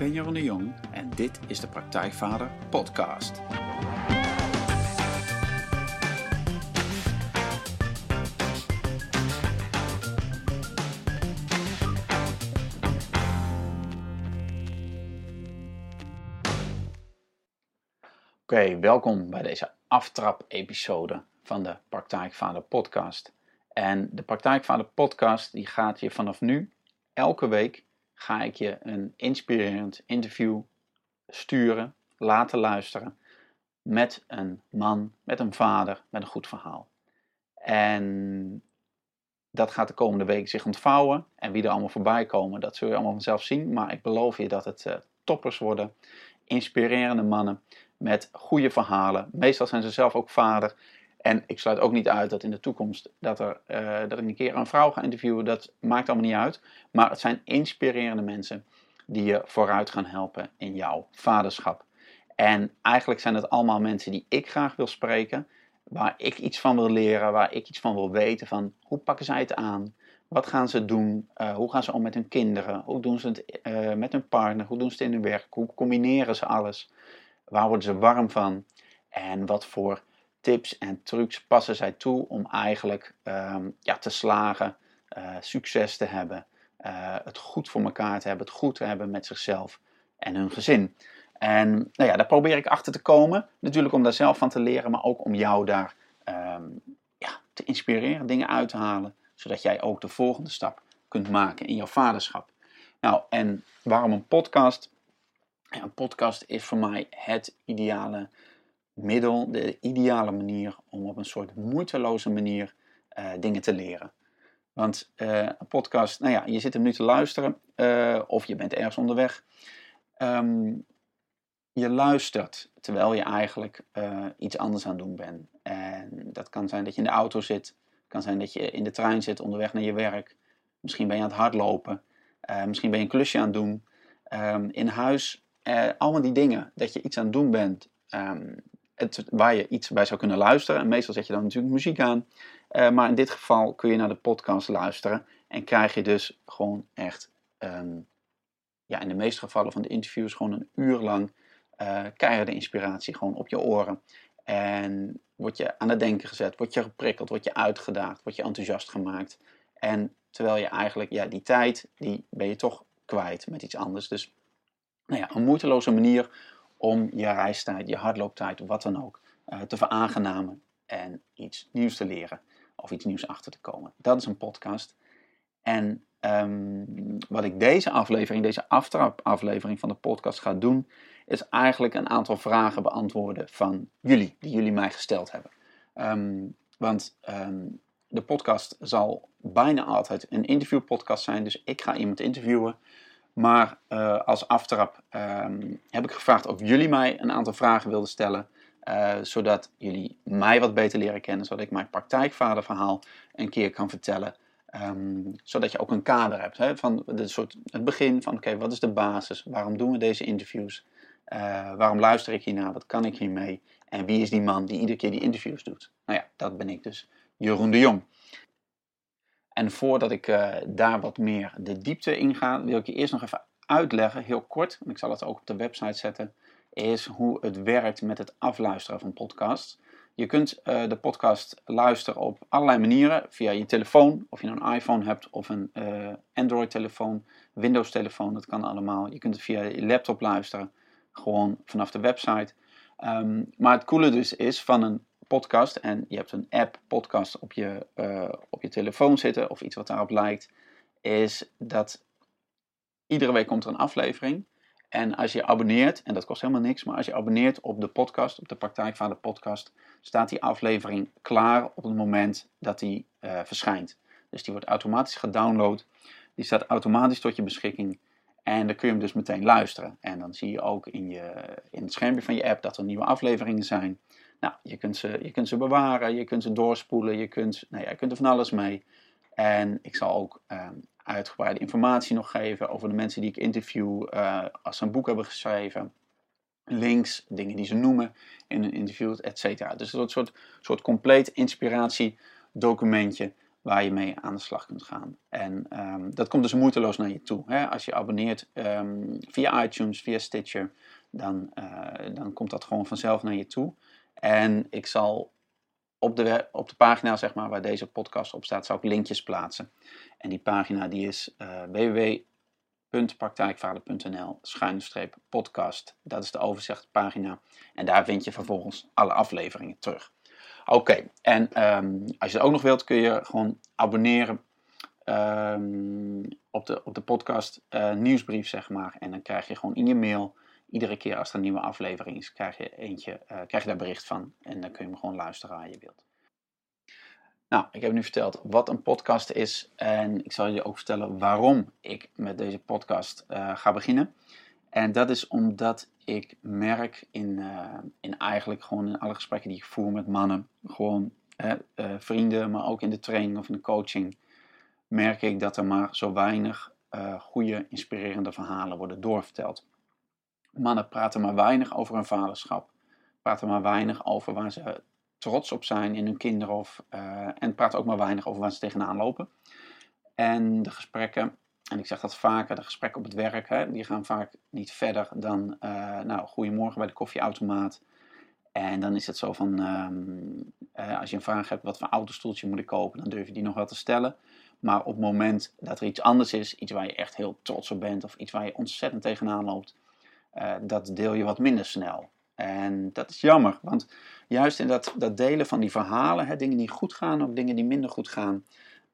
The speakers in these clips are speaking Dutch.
Ben Jeroen de Jong en dit is de Praktijkvader Podcast. Oké, welkom bij deze aftrap-episode van de Praktijkvader Podcast. En de Praktijkvader Podcast die gaat je vanaf nu elke week ga ik je een inspirerend interview sturen, laten luisteren met een man, met een vader, met een goed verhaal. En dat gaat de komende week zich ontvouwen. En wie er allemaal voorbij komen, dat zul je allemaal vanzelf zien. Maar ik beloof je dat het uh, toppers worden. Inspirerende mannen met goede verhalen. Meestal zijn ze zelf ook vader. En ik sluit ook niet uit dat in de toekomst dat, er, uh, dat ik een keer een vrouw ga interviewen. Dat maakt allemaal niet uit. Maar het zijn inspirerende mensen die je vooruit gaan helpen in jouw vaderschap. En eigenlijk zijn het allemaal mensen die ik graag wil spreken. Waar ik iets van wil leren, waar ik iets van wil weten. Van hoe pakken zij het aan? Wat gaan ze doen? Uh, hoe gaan ze om met hun kinderen? Hoe doen ze het uh, met hun partner? Hoe doen ze het in hun werk? Hoe combineren ze alles? Waar worden ze warm van? En wat voor tips en trucs passen zij toe om eigenlijk um, ja, te slagen, uh, succes te hebben, uh, het goed voor elkaar te hebben, het goed te hebben met zichzelf en hun gezin. En nou ja, daar probeer ik achter te komen. Natuurlijk om daar zelf van te leren, maar ook om jou daar um, ja, te inspireren, dingen uit te halen, zodat jij ook de volgende stap kunt maken in jouw vaderschap. Nou, en waarom een podcast? Een podcast is voor mij het ideale middel, de ideale manier om op een soort moeiteloze manier uh, dingen te leren. Want uh, een podcast, nou ja, je zit hem nu te luisteren uh, of je bent ergens onderweg. Um, je luistert terwijl je eigenlijk iets anders aan het doen bent. En dat kan zijn dat je in de auto zit, kan zijn dat je in de trein zit onderweg naar je werk. Misschien ben je aan het hardlopen, misschien ben je een klusje aan het doen. Um, in huis, allemaal die dingen, dat je iets aan het doen bent. Um, het, waar je iets bij zou kunnen luisteren. En meestal zet je dan natuurlijk muziek aan. Uh, maar in dit geval kun je naar de podcast luisteren. En krijg je dus gewoon echt, um, ja, in de meeste gevallen van de interviews, gewoon een uur lang uh, keiharde inspiratie gewoon op je oren. En word je aan het denken gezet, word je geprikkeld, word je uitgedaagd, word je enthousiast gemaakt. En terwijl je eigenlijk, ja, die tijd, die ben je toch kwijt met iets anders. Dus, nou ja, een moeiteloze manier om je reistijd, je hardlooptijd, wat dan ook, uh, te veraangenamen en iets nieuws te leren of iets nieuws achter te komen. Dat is een podcast. En um, wat ik deze aflevering, deze aftrap-aflevering van de podcast ga doen, is eigenlijk een aantal vragen beantwoorden van jullie, die jullie mij gesteld hebben. Um, want um, de podcast zal bijna altijd een interviewpodcast zijn, dus ik ga iemand interviewen. Maar uh, als aftrap um, heb ik gevraagd of jullie mij een aantal vragen wilden stellen. Uh, zodat jullie mij wat beter leren kennen. Zodat ik mijn praktijkvaderverhaal een keer kan vertellen. Um, zodat je ook een kader hebt. Hè, van de soort, het begin van oké, wat is de basis? Waarom doen we deze interviews? Uh, waarom luister ik hiernaar? Wat kan ik hiermee? En wie is die man die iedere keer die interviews doet? Nou ja, dat ben ik dus. Jeroen de Jong. En voordat ik uh, daar wat meer de diepte in ga, wil ik je eerst nog even uitleggen, heel kort, en ik zal het ook op de website zetten, is hoe het werkt met het afluisteren van podcasts. Je kunt uh, de podcast luisteren op allerlei manieren, via je telefoon, of je nou een iPhone hebt of een uh, Android-telefoon, Windows-telefoon, dat kan allemaal. Je kunt het via je laptop luisteren, gewoon vanaf de website. Um, maar het coole dus is van een podcast en je hebt een app podcast op je, uh, op je telefoon zitten of iets wat daarop lijkt, is dat iedere week komt er een aflevering. En als je abonneert, en dat kost helemaal niks, maar als je abonneert op de podcast, op de Praktijkvader podcast, staat die aflevering klaar op het moment dat die uh, verschijnt. Dus die wordt automatisch gedownload, die staat automatisch tot je beschikking. En dan kun je hem dus meteen luisteren. En dan zie je ook in, je, in het schermpje van je app dat er nieuwe afleveringen zijn. Nou, je kunt, ze, je kunt ze bewaren, je kunt ze doorspoelen, je kunt, nou ja, je kunt er van alles mee. En ik zal ook um, uitgebreide informatie nog geven over de mensen die ik interview uh, als ze een boek hebben geschreven. Links, dingen die ze noemen in een interview, et cetera. Dus een soort, soort compleet inspiratiedocumentje waar je mee aan de slag kunt gaan. En ehm, dat komt dus moeiteloos naar je toe. Hè? Als je abonneert ehm, via iTunes, via Stitcher, dan, eh, dan komt dat gewoon vanzelf naar je toe. En ik zal op de, op de pagina zeg maar, waar deze podcast op staat, zal ik linkjes plaatsen. En die pagina die is uh, www.praktijkvader.nl schuine podcast. Dat is de overzichtpagina. En daar vind je vervolgens alle afleveringen terug. Oké, en ehm, als je het ook nog wilt, kun je gewoon abonneren um, op, de, op de podcast uh, nieuwsbrief, zeg maar. En dan krijg je gewoon in je mail, iedere keer als er een nieuwe aflevering is, krijg je, eentje, uh, krijg je daar bericht van. En dan kun je hem gewoon luisteren waar je wilt. Nou, ik heb nu verteld wat een podcast is. En ik zal je ook vertellen waarom ik met deze podcast uh, ga beginnen. En dat is omdat ik merk in, uh, in eigenlijk gewoon in alle gesprekken die ik voer met mannen, gewoon vrienden, maar ook in de training of in de coaching, merk ik dat er maar zo weinig goede, inspirerende verhalen worden doorverteld. Mannen praten maar weinig over hun vaderschap, praten maar weinig over waar ze trots op zijn in hun kinderen of, en praten ook maar weinig over waar ze tegenaan lopen. En de gesprekken en ik zeg dat vaker, de gesprekken op het werk, hè, die gaan vaak niet verder dan, uh, nou, goedemorgen bij de koffieautomaat. En dan is het zo van, uh, als je een vraag hebt, wat voor autostoeltje moet ik kopen, dan durf je die nog wel te stellen. Maar op het moment dat er iets anders is, iets waar je echt heel trots op bent, of iets waar je ontzettend tegenaan loopt, uh, dat deel je wat minder snel. En dat is jammer, want juist in dat, dat delen van die verhalen, hè, dingen die goed gaan, of dingen die minder goed gaan,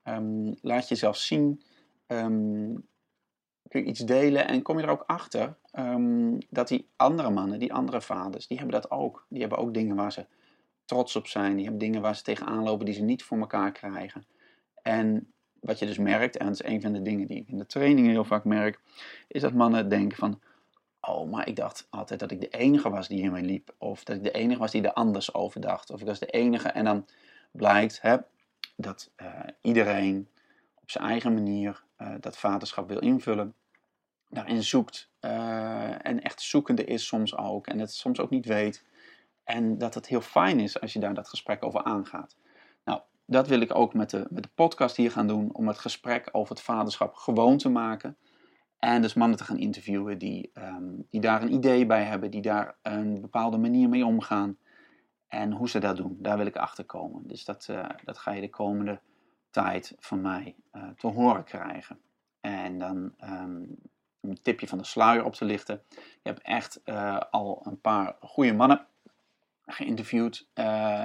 um, laat je zelf zien um, kun je iets delen en kom je er ook achter um, dat die andere mannen, die andere vaders, die hebben dat ook. Die hebben ook dingen waar ze trots op zijn. Die hebben dingen waar ze tegenaan lopen die ze niet voor elkaar krijgen. En wat je dus merkt, en dat is een van de dingen die ik in de trainingen heel vaak merk, is dat mannen denken van, oh, maar ik dacht altijd dat ik de enige was die hiermee liep. Of dat ik de enige was die er anders over dacht. Of ik was de enige. En dan blijkt hè, dat uh, iedereen op zijn eigen manier uh, dat vaderschap wil invullen, daarin zoekt uh, en echt zoekende is soms ook en het soms ook niet weet. En dat het heel fijn is als je daar dat gesprek over aangaat. Nou, dat wil ik ook met de, met de podcast hier gaan doen, om het gesprek over het vaderschap gewoon te maken. En dus mannen te gaan interviewen die, um, die daar een idee bij hebben, die daar een bepaalde manier mee omgaan. En hoe ze dat doen, daar wil ik achter komen. Dus dat, uh, dat ga je de komende tijd van mij uh, te horen krijgen. En dan um, een tipje van de sluier op te lichten. Je hebt echt uh, al een paar goede mannen geïnterviewd.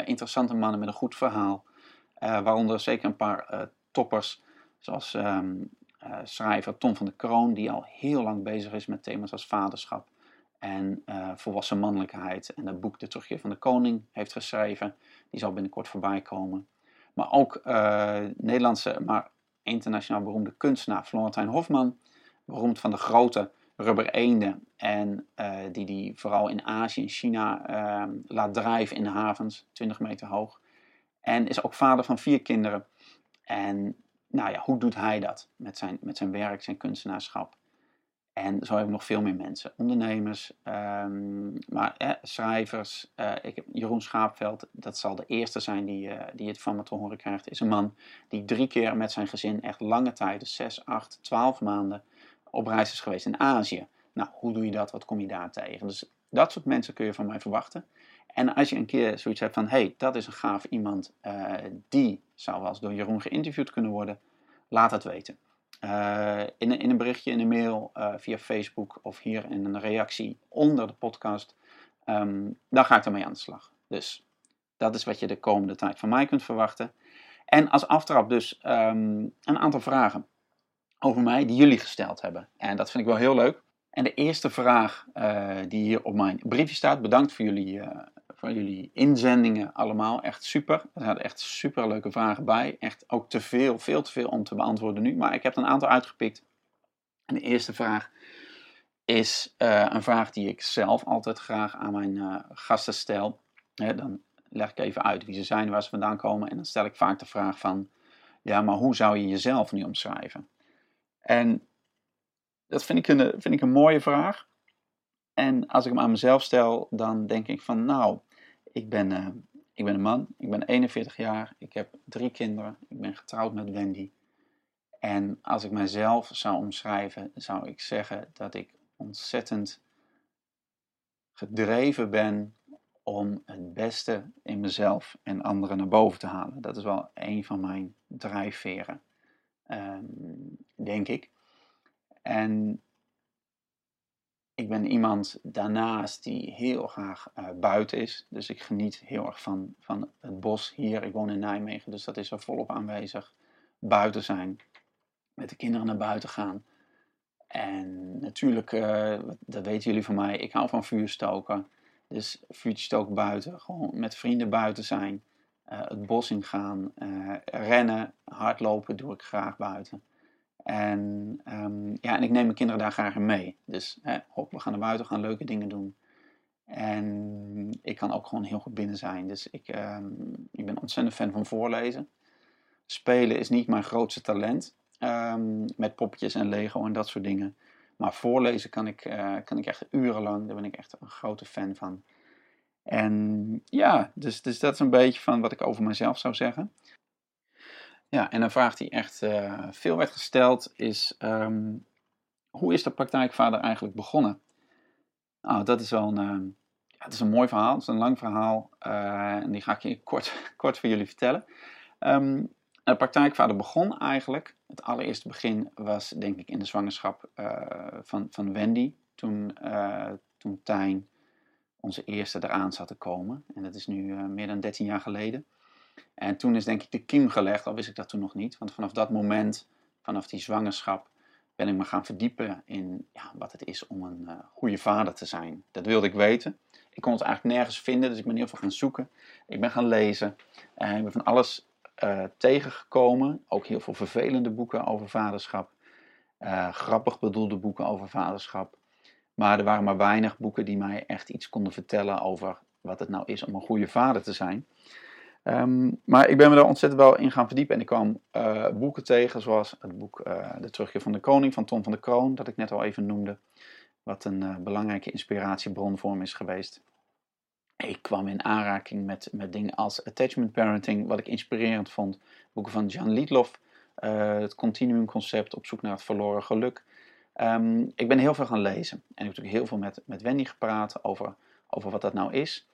Interessante mannen met een goed verhaal. waaronder zeker een paar toppers. Zoals um, schrijver Tom van der Kroon, die al heel lang bezig is met thema's als vaderschap en volwassen mannelijkheid. En dat boek De Terugkeer van de Koning heeft geschreven. Die zal binnenkort voorbij komen. Maar ook uh, Nederlandse, maar internationaal beroemde kunstenaar Florentijn Hofman. Beroemd van de grote rubber eenden. En die die vooral in Azië en China uh, laat drijven in de havens, 20 meter hoog. En is ook vader van vier kinderen. En nou ja, hoe doet hij dat met zijn, met zijn werk, zijn kunstenaarschap? En zo hebben we nog veel meer mensen. Ondernemers, um, maar eh, schrijvers. Ik Jeroen Schaapveld, dat zal de eerste zijn die, uh, die het van me te horen krijgt. Is een man die drie keer met zijn gezin echt lange tijd, dus zes, acht, twaalf maanden, op reis is geweest in Azië. Nou, hoe doe je dat? Wat kom je daar tegen? Dus dat soort mensen kun je van mij verwachten. En als je een keer zoiets hebt van, hé, hey, dat is een gaaf iemand, die zou wel eens door Jeroen geïnterviewd kunnen worden, laat het weten. Uh, in, in, een berichtje, in een mail, uh, via Facebook of hier in een reactie onder de podcast. Um, dan ga ik ermee aan de slag. Dus dat is wat je de komende tijd van mij kunt verwachten. En als aftrap dus um, een aantal vragen over mij die jullie gesteld hebben. En dat vind ik wel heel leuk. En de eerste vraag die hier op mijn briefje staat, bedankt voor jullie voor jullie inzendingen allemaal. Echt super. Er zaten echt super leuke vragen bij. Echt ook te veel, veel te veel om te beantwoorden nu. Maar ik heb een aantal uitgepikt. En de eerste vraag is uh, een vraag die ik zelf altijd graag aan mijn uh, gasten stel. dan leg ik even uit wie ze zijn, waar ze vandaan komen. En dan stel ik vaak de vraag van, ja, maar hoe zou je jezelf nu omschrijven? En dat vind ik een, vind ik een mooie vraag. En als ik hem aan mezelf stel, dan denk ik van, nou, ik ben, uh, ik ben een man, ik ben 41 jaar, ik heb drie kinderen, ik ben getrouwd met Wendy. En als ik mijzelf zou omschrijven, zou ik zeggen dat ik ontzettend gedreven ben om het beste in mezelf en anderen naar boven te halen. Dat is wel een van mijn drijfveren, ehm, denk ik. En ik ben iemand daarnaast die heel graag uh, buiten is. Dus ik geniet heel erg van, van het bos hier. Ik woon in Nijmegen, dus dat is er volop aanwezig. Buiten zijn, met de kinderen naar buiten gaan. En natuurlijk, uh, dat weten jullie van mij, ik hou van vuur stoken. Dus vuurtje stoken buiten, gewoon met vrienden buiten zijn. Uh, het bos ingaan, rennen, hardlopen doe ik graag buiten. En, um, ja, en ik neem mijn kinderen daar graag mee. Dus hè, hop, we gaan naar buiten, we gaan leuke dingen doen. En ik kan ook gewoon heel goed binnen zijn. Dus ik, um, ik ben ontzettend fan van voorlezen. Spelen is niet mijn grootste talent. Um, met poppetjes en Lego en dat soort dingen. Maar voorlezen kan ik, uh, kan ik echt urenlang. Daar ben ik echt een grote fan van. En ja, dus, dus dat is een beetje van wat ik over mezelf zou zeggen. Ja, en een vraag die echt uh, veel werd gesteld is: um, hoe is de praktijkvader eigenlijk begonnen? Nou, dat is wel een, het is een mooi verhaal, het is een lang verhaal uh, en die ga ik je kort, kort voor jullie vertellen. Um, de praktijkvader begon eigenlijk, het allereerste begin was denk ik in de zwangerschap van, van Wendy, toen, toen Tijn, onze eerste, eraan zat te komen. En dat is nu meer dan 13 jaar geleden. En toen is denk ik de kiem gelegd, al wist ik dat toen nog niet. Want vanaf dat moment, vanaf die zwangerschap, ben ik me gaan verdiepen in ja, wat het is om een uh, goede vader te zijn. Dat wilde ik weten. Ik kon het eigenlijk nergens vinden, dus ik ben heel veel gaan zoeken. Ik ben gaan lezen. Uh, ik ben van alles uh, tegengekomen. Ook heel veel vervelende boeken over vaderschap. grappig bedoelde boeken over vaderschap. Maar er waren maar weinig boeken die mij echt iets konden vertellen over wat het nou is om een goede vader te zijn. Um, maar ik ben me daar ontzettend wel in gaan verdiepen. En ik kwam uh, boeken tegen, zoals het boek uh, De Terugkeer van de Koning van Tom van der Kroon, dat ik net al even noemde. Wat een uh, belangrijke inspiratiebron voor me is geweest. Ik kwam in aanraking met, met dingen als attachment parenting, wat ik inspirerend vond. Boeken van Jan Lietloff, het continuumconcept op zoek naar het verloren geluk. Um, ik ben heel veel gaan lezen. En ik heb natuurlijk heel veel met, met Wendy gepraat over, over wat dat nou is.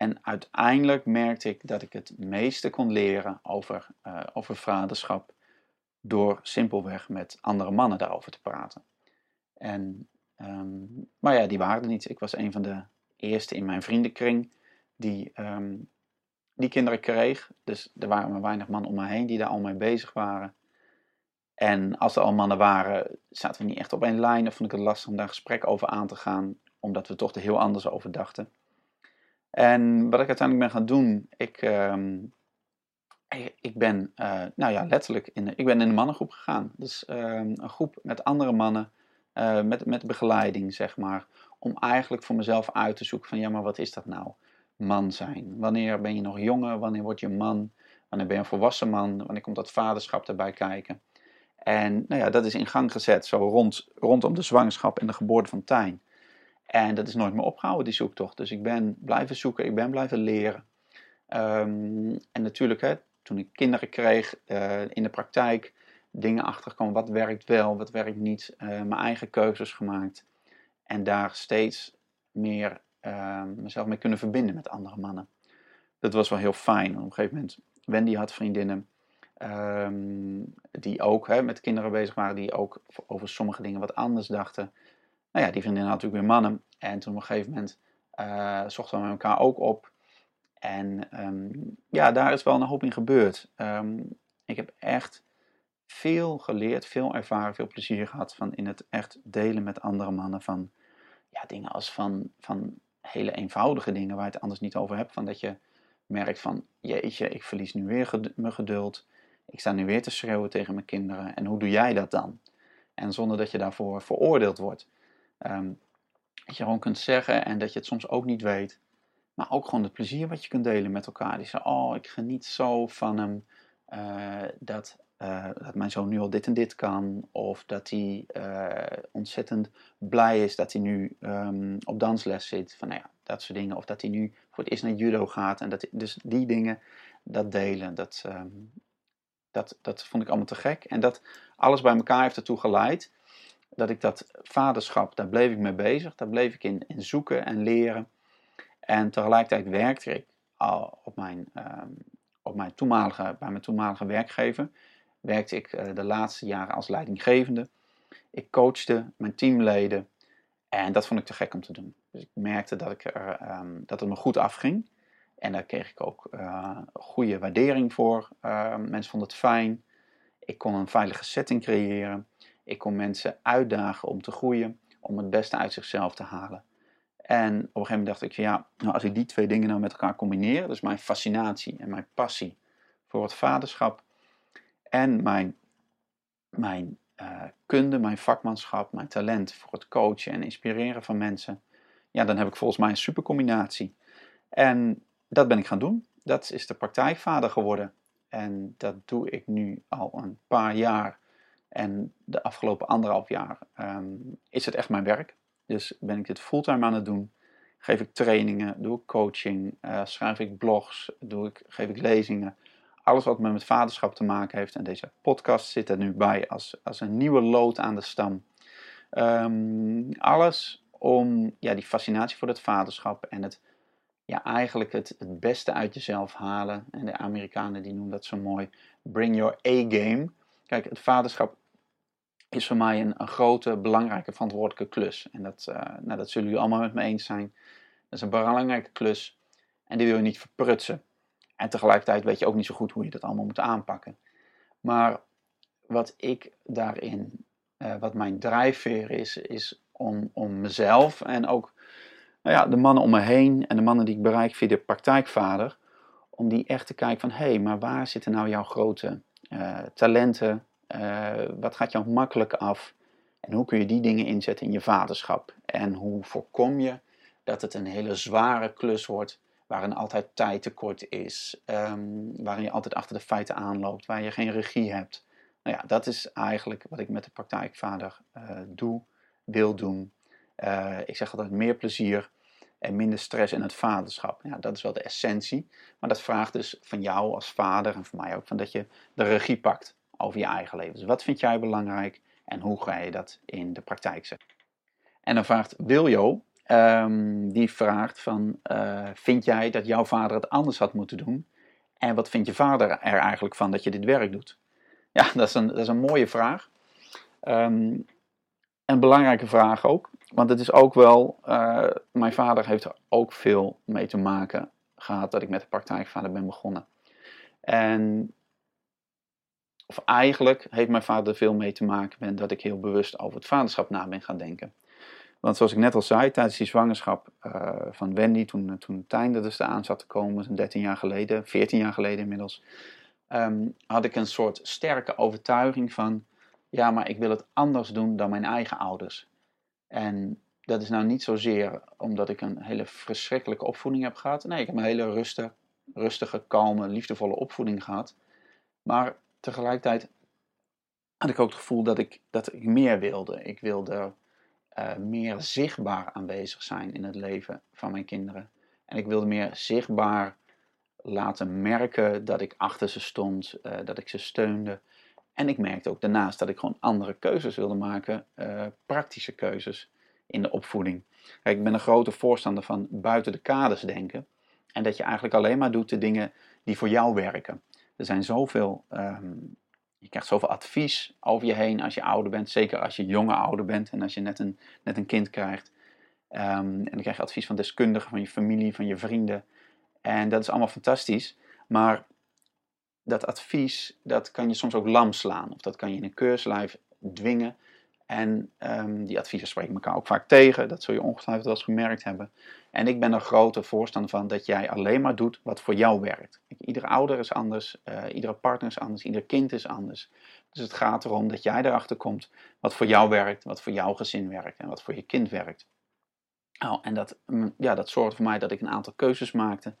En uiteindelijk merkte ik dat ik het meeste kon leren over, uh, over vaderschap door simpelweg met andere mannen daarover te praten. En, um, maar ja, die waren er niet. Ik was een van de eerste in mijn vriendenkring die, um, die kinderen kreeg. Dus er waren maar weinig mannen om me heen die daar al mee bezig waren. En als er al mannen waren, zaten we niet echt op één lijn. Of vond ik het lastig om daar gesprek over aan te gaan, omdat we toch er heel anders over dachten. En wat ik uiteindelijk ben gaan doen, ik, uh, ik ben, uh, nou ja, letterlijk, in, ik ben in een mannengroep gegaan. Dus uh, een groep met andere mannen, uh, met, met begeleiding, zeg maar. Om eigenlijk voor mezelf uit te zoeken van, ja, maar wat is dat nou? Man zijn. Wanneer ben je nog jonger? Wanneer word je man? Wanneer ben je een volwassen man? Wanneer komt dat vaderschap erbij kijken? En nou ja, dat is in gang gezet, zo rond, rondom de zwangerschap en de geboorte van Tijn. En dat is nooit meer opgehouden, die zoektocht. Dus ik ben blijven zoeken, ik ben blijven leren. Um, en natuurlijk, hè, toen ik kinderen kreeg uh, in de praktijk, dingen achterkomen. Wat werkt wel, wat werkt niet. Uh, mijn eigen keuzes gemaakt. En daar steeds meer uh, mezelf mee kunnen verbinden met andere mannen. Dat was wel heel fijn. Op een gegeven moment, Wendy had vriendinnen. Um, die ook hè, met kinderen bezig waren, die ook over sommige dingen wat anders dachten. Nou ja, die vriendin had natuurlijk weer mannen. En toen op een gegeven moment uh, zochten we elkaar ook op. En um, ja, daar is wel een hoop in gebeurd. Um, ik heb echt veel geleerd, veel ervaren, veel plezier gehad van in het echt delen met andere mannen van ja, dingen als van, van hele eenvoudige dingen waar je het anders niet over hebt. Van dat je merkt van, jeetje, ik verlies nu weer mijn geduld. Ik sta nu weer te schreeuwen tegen mijn kinderen. En hoe doe jij dat dan? En zonder dat je daarvoor veroordeeld wordt. Um, dat je gewoon kunt zeggen en dat je het soms ook niet weet. Maar ook gewoon het plezier wat je kunt delen met elkaar. Die zeggen, oh, ik geniet zo van hem. Uh, dat, uh, dat mijn zoon nu al dit en dit kan. Of dat hij uh, ontzettend blij is dat hij nu um, op dansles zit. Van, nou ja, dat soort dingen. Of dat hij nu voor het eerst naar judo gaat. En dat, dus die dingen, dat delen, dat, ehm, dat, dat vond ik allemaal te gek. En dat alles bij elkaar heeft ertoe geleid dat ik dat vaderschap, daar bleef ik mee bezig. Daar bleef ik in, in zoeken en leren. En tegelijkertijd werkte ik al op mijn, ehm, op mijn toenmalige, bij mijn toenmalige werkgever. Werkte ik uh, de laatste jaren als leidinggevende. Ik coachte mijn teamleden. En dat vond ik te gek om te doen. Dus ik merkte dat, ik um, dat het me goed afging. En daar kreeg ik ook uh, goede waardering voor. Uh, mensen vonden het fijn. Ik kon een veilige setting creëren. Ik kon mensen uitdagen om te groeien, om het beste uit zichzelf te halen. En op een gegeven moment dacht ik ja, nou als ik die twee dingen nou met elkaar combineer, dus mijn fascinatie en mijn passie voor het vaderschap en mijn, mijn uh, kunde, mijn vakmanschap, mijn talent voor het coachen en inspireren van mensen, ja, dan heb ik volgens mij een super combinatie. En dat ben ik gaan doen. Dat is de praktijkvader geworden. En dat doe ik nu al een paar jaar. En de afgelopen anderhalf jaar um, is het echt mijn werk. Dus ben ik dit fulltime aan het doen. Geef ik trainingen, doe ik coaching, uh, schrijf ik blogs, doe ik, geef ik lezingen. Alles wat met vaderschap te maken heeft. En deze podcast zit er nu bij als, als een nieuwe lood aan de stam. Um, alles om ja, die fascinatie voor het vaderschap en het ja, eigenlijk het, het beste uit jezelf halen. En de Amerikanen die noemen dat zo mooi, bring your A-game. Kijk, het vaderschap is voor mij een, grote, belangrijke, verantwoordelijke klus. En dat, uh, nou, dat zullen jullie allemaal met me eens zijn. Dat is een belangrijke klus en die wil je niet verprutsen. En tegelijkertijd weet je ook niet zo goed hoe je dat allemaal moet aanpakken. Maar wat ik daarin, uh, wat mijn drijfveer is, is om, om mezelf en ook nou ja, de mannen om me heen en de mannen die ik bereik via de praktijkvader, om die echt te kijken van hé, hey, maar waar zitten nou jouw grote uh, talenten? Uh, wat gaat jou makkelijk af? En hoe kun je die dingen inzetten in je vaderschap? En hoe voorkom je dat het een hele zware klus wordt, waarin altijd tijd tekort is, um, waarin je altijd achter de feiten aanloopt, waar je geen regie hebt? Nou ja, dat is eigenlijk wat ik met de praktijkvader uh, doe, wil doen. Uh, ik zeg altijd meer plezier en minder stress in het vaderschap. Ja, dat is wel de essentie. Maar dat vraagt dus van jou als vader en van mij ook van dat je de regie pakt over je eigen leven. Dus wat vind jij belangrijk en hoe ga je dat in de praktijk zetten? En dan vraagt Wiljo, um, die vraagt van, uh, vind jij dat jouw vader het anders had moeten doen? En wat vindt je vader er eigenlijk van dat je dit werk doet? Ja, dat is een, dat is een mooie vraag. Um, een belangrijke vraag ook. Want het is ook wel, uh, mijn vader heeft er ook veel mee te maken gehad dat ik met de praktijkvader ben begonnen. En, of eigenlijk heeft mijn vader er veel mee te maken met dat ik heel bewust over het vaderschap na ben gaan denken. Want zoals ik net al zei, tijdens die zwangerschap uh, van Wendy, toen, toen Tijn er dus aan zat te komen, 13 jaar geleden, 14 jaar geleden inmiddels, um, had ik een soort sterke overtuiging van ja, maar ik wil het anders doen dan mijn eigen ouders. En dat is nou niet zozeer omdat ik een hele verschrikkelijke opvoeding heb gehad. Nee, ik heb een hele rustige, rustige kalme, liefdevolle opvoeding gehad. Maar tegelijkertijd had ik ook het gevoel dat ik, dat ik meer wilde. Ik wilde uh, meer zichtbaar aanwezig zijn in het leven van mijn kinderen. En ik wilde meer zichtbaar laten merken dat ik achter ze stond, uh, dat ik ze steunde. En ik merkte ook daarnaast dat ik gewoon andere keuzes wilde maken, uh, praktische keuzes in de opvoeding. Kijk, ik ben een grote voorstander van buiten de kaders denken. En dat je eigenlijk alleen maar doet de dingen die voor jou werken. Er zijn zoveel, um, je krijgt zoveel advies over je heen als je ouder bent. Zeker als je jonge ouder bent en als je net een, net een kind krijgt. Um, en dan krijg je advies van deskundigen, van je familie, van je vrienden. En dat is allemaal fantastisch. Maar dat advies, dat kan je soms ook lam slaan. Of dat kan je in een keurslijf dwingen. En um, die adviezen spreken elkaar ook vaak tegen. Dat zul je ongetwijfeld wel eens gemerkt hebben. En ik ben er grote voorstander van dat jij alleen maar doet wat voor jou werkt. Iedere ouder is anders, uh, iedere partner is anders, ieder kind is anders. Dus het gaat erom dat jij erachter komt wat voor jou werkt, wat voor jouw gezin werkt en wat voor je kind werkt. Nou, en dat, mm, ja, dat zorgt voor mij dat ik een aantal keuzes maakte.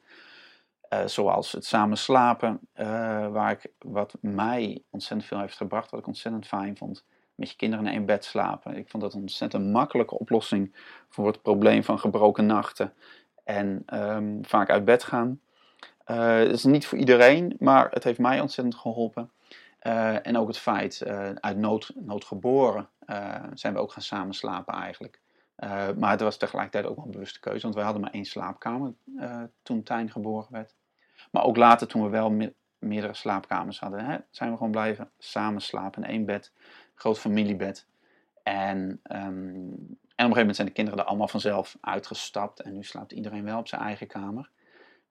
Uh, zoals het samen slapen, uh, waar ik, wat mij ontzettend veel heeft gebracht, wat ik ontzettend fijn vond. Met je kinderen in bed slapen. Ik vond dat een ontzettend makkelijke oplossing voor het probleem van gebroken nachten. En ehm, vaak uit bed gaan. Het is niet voor iedereen, maar het heeft mij ontzettend geholpen. en ook het feit, uit nood, nood geboren, zijn we ook gaan samen slapen eigenlijk. maar het was tegelijkertijd ook wel een bewuste keuze, want we hadden maar één slaapkamer toen Tijn geboren werd. Maar ook later, toen we wel meerdere slaapkamers hadden, hè, zijn we gewoon blijven samen slapen in één bed. Groot familiebed. En, um, en op een gegeven moment zijn de kinderen er allemaal vanzelf uitgestapt. En nu slaapt iedereen wel op zijn eigen kamer.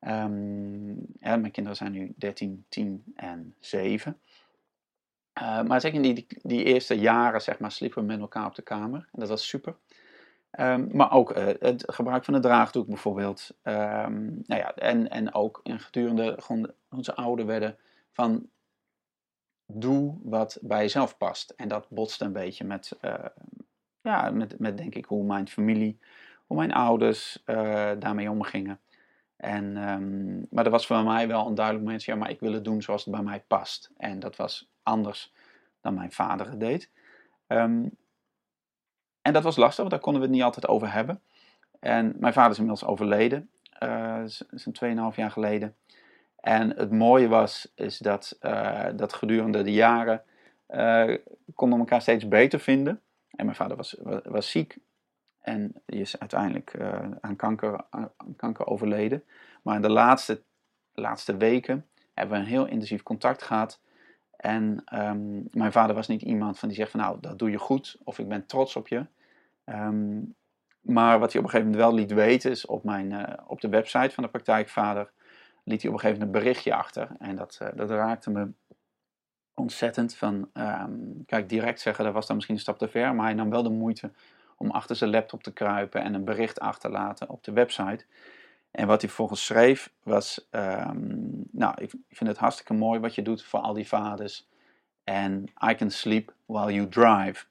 Um, mijn kinderen zijn nu 13, 10 en 7. Uh, maar zeker in die, die eerste jaren, zeg maar, sliepen we met elkaar op de kamer. En dat was super. Um, maar ook uh, het gebruik van de draagdoek bijvoorbeeld. Um, nou ja, en, en ook in gedurende gewoon onze ouder werden van doe wat bij jezelf past. En dat botste een beetje met, uh, ja, met, met denk ik hoe mijn familie, hoe mijn ouders uh, daarmee omgingen. En, um, maar er was voor mij wel een duidelijk moment, ja, maar ik wil het doen zoals het bij mij past. En dat was anders dan mijn vader het deed. Um, en dat was lastig, want daar konden we het niet altijd over hebben. En mijn vader is inmiddels overleden, uh, zo'n 2,5 jaar geleden. En het mooie was, is dat, uh, dat gedurende de jaren uh, konden we elkaar steeds beter vinden. En mijn vader was, was, ziek en die is uiteindelijk uh, aan, kanker, aan kanker overleden. Maar in de laatste, laatste weken hebben we een heel intensief contact gehad. En um, mijn vader was niet iemand van die zegt van nou, dat doe je goed of ik ben trots op je. Um, maar wat hij op een gegeven moment wel liet weten is op, mijn, op de website van de praktijkvader liet hij op een gegeven moment een berichtje achter. En dat, uh, dat raakte me ontzettend van, um, kijk direct zeggen dat was dan misschien een stap te ver, maar hij nam wel de moeite om achter zijn laptop te kruipen en een bericht achter te laten op de website. En wat hij volgens schreef was, um, nou ik vind het hartstikke mooi wat je doet voor al die vaders. En I can sleep while you drive.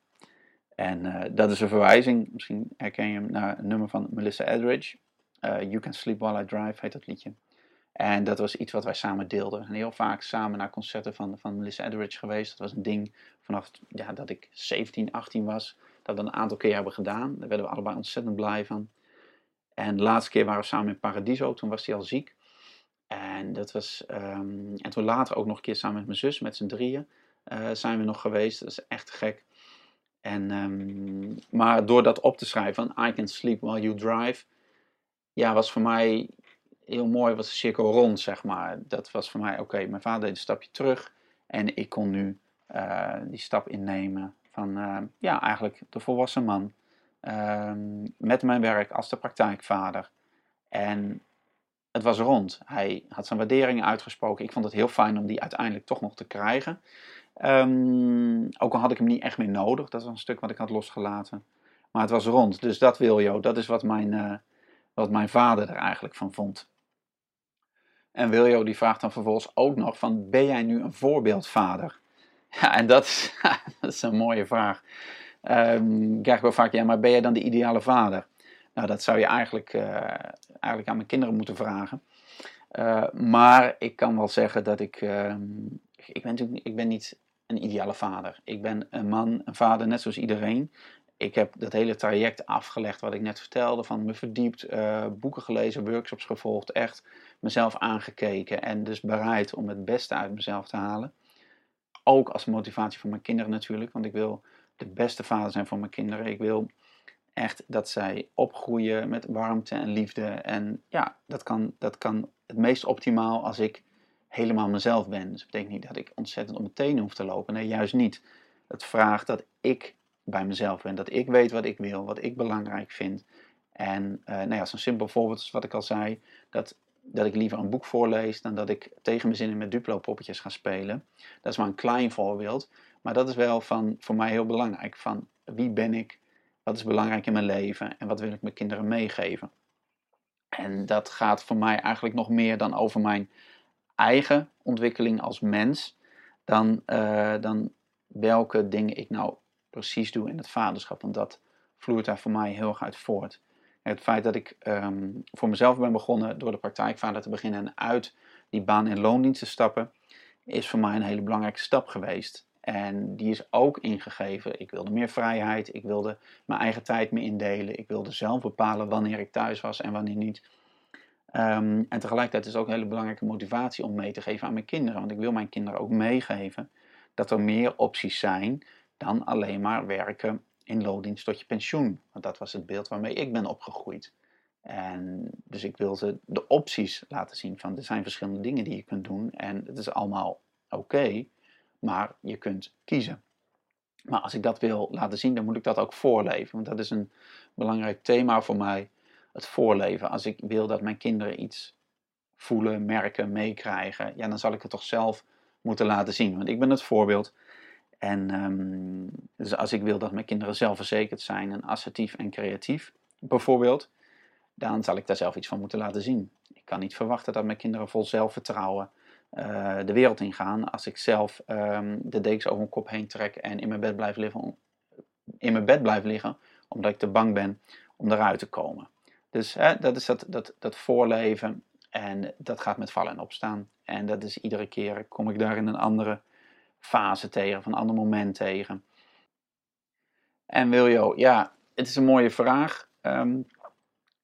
En uh, dat is een verwijzing, misschien herken je hem, naar een nummer van Melissa Etheridge. Uh, you Can Sleep While I Drive heet dat liedje. En dat was iets wat wij samen deelden. En heel vaak samen naar concerten van, van Melissa Etheridge geweest. Dat was een ding vanaf ja, dat ik 17, 18 was. Dat we een aantal keer hebben gedaan. Daar werden we allebei ontzettend blij van. En de laatste keer waren we samen in Paradiso. Toen was hij al ziek. En, dat was, um, en toen later ook nog een keer samen met mijn zus, met z'n drieën, uh, zijn we nog geweest. Dat is echt gek. En, um, maar door dat op te schrijven, I can sleep while you drive, ja, was voor mij heel mooi, was de cirkel rond, zeg maar. Dat was voor mij, oké, mijn vader deed een stapje terug en ik kon nu uh, die stap innemen van, uh, ja, eigenlijk de volwassen man. Uh, met mijn werk als de praktijkvader. En het was rond. Hij had zijn waardering uitgesproken. Ik vond het heel fijn om die uiteindelijk toch nog te krijgen. Um, ook al had ik hem niet echt meer nodig, dat was een stuk wat ik had losgelaten. Maar het was rond, dus dat wil je Dat is wat mijn, uh, wat mijn vader er eigenlijk van vond. En Wiljo die vraagt dan vervolgens ook nog van, ben jij nu een voorbeeldvader? Ja, en dat is, een mooie vraag. Um, ik krijg wel vaak, ja, maar ben jij dan de ideale vader? Nou, dat zou je eigenlijk, uh, eigenlijk aan mijn kinderen moeten vragen. Uh, maar ik kan wel zeggen dat ik, uh, ik, ben, ik ben niet een ideale vader. Ik ben een man, een vader, net zoals iedereen. Ik heb dat hele traject afgelegd wat ik net vertelde, van me verdiept, uh, boeken gelezen, workshops gevolgd, echt mezelf aangekeken en dus bereid om het beste uit mezelf te halen. Ook als motivatie voor mijn kinderen natuurlijk, want ik wil de beste vader zijn voor mijn kinderen. Ik wil echt dat zij opgroeien met warmte en liefde. En ja, dat kan, dat kan het meest optimaal als ik helemaal mezelf ben. Dus dat betekent niet dat ik ontzettend om mijn tenen hoef te lopen. Nee, juist niet. Het vraagt dat ik bij mezelf ben. Dat ik weet wat ik wil, wat ik belangrijk vind. En uh, nou ja, zo'n simpel voorbeeld is wat ik al zei. Dat, dat ik liever een boek voorlees dan dat ik tegen mijn zinnen met Duplo-poppetjes ga spelen. Dat is maar een klein voorbeeld. Maar dat is wel van, voor mij heel belangrijk. Van wie ben ik? Wat is belangrijk in mijn leven? En wat wil ik mijn kinderen meegeven? En dat gaat voor mij eigenlijk nog meer dan over mijn eigen ontwikkeling als mens dan, uh, dan welke dingen ik nou precies doe in het vaderschap. Want dat vloeit daar voor mij heel erg uit voort. Het feit dat ik um, voor mezelf ben begonnen door de praktijkvader te beginnen en uit die baan in loondienst te stappen, is voor mij een hele belangrijke stap geweest. En die is ook ingegeven. Ik wilde meer vrijheid, ik wilde mijn eigen tijd meer indelen, ik wilde zelf bepalen wanneer ik thuis was en wanneer niet. Ehm, en tegelijkertijd is het ook een hele belangrijke motivatie om mee te geven aan mijn kinderen. Want ik wil mijn kinderen ook meegeven dat er meer opties zijn dan alleen maar werken in tot je pensioen. Want dat was het beeld waarmee ik ben opgegroeid. En dus ik wil ze de opties laten zien van er zijn verschillende dingen die je kunt doen en het is allemaal oké, maar je kunt kiezen. Maar als ik dat wil laten zien, dan moet ik dat ook voorleven. Want dat is een belangrijk thema voor mij, het voorleven. Als ik wil dat mijn kinderen iets voelen, merken, meekrijgen, ja, dan zal ik het toch zelf moeten laten zien. Want ik ben het voorbeeld. En um, dus als ik wil dat mijn kinderen zelfverzekerd zijn en assertief en creatief, bijvoorbeeld, dan zal ik daar zelf iets van moeten laten zien. Ik kan niet verwachten dat mijn kinderen vol zelfvertrouwen uh, de wereld ingaan als ik zelf um, de dekens over mijn kop heen trek en in mijn bed blijf liggen, in mijn bed blijf liggen omdat ik te bang ben om eruit te komen. Dus hè, dat is dat, dat, dat voorleven en dat gaat met vallen en opstaan. En dat is iedere keer kom ik daar in een andere fase tegen, of een ander moment tegen. En Wiljo, ja, het is een mooie vraag. Um,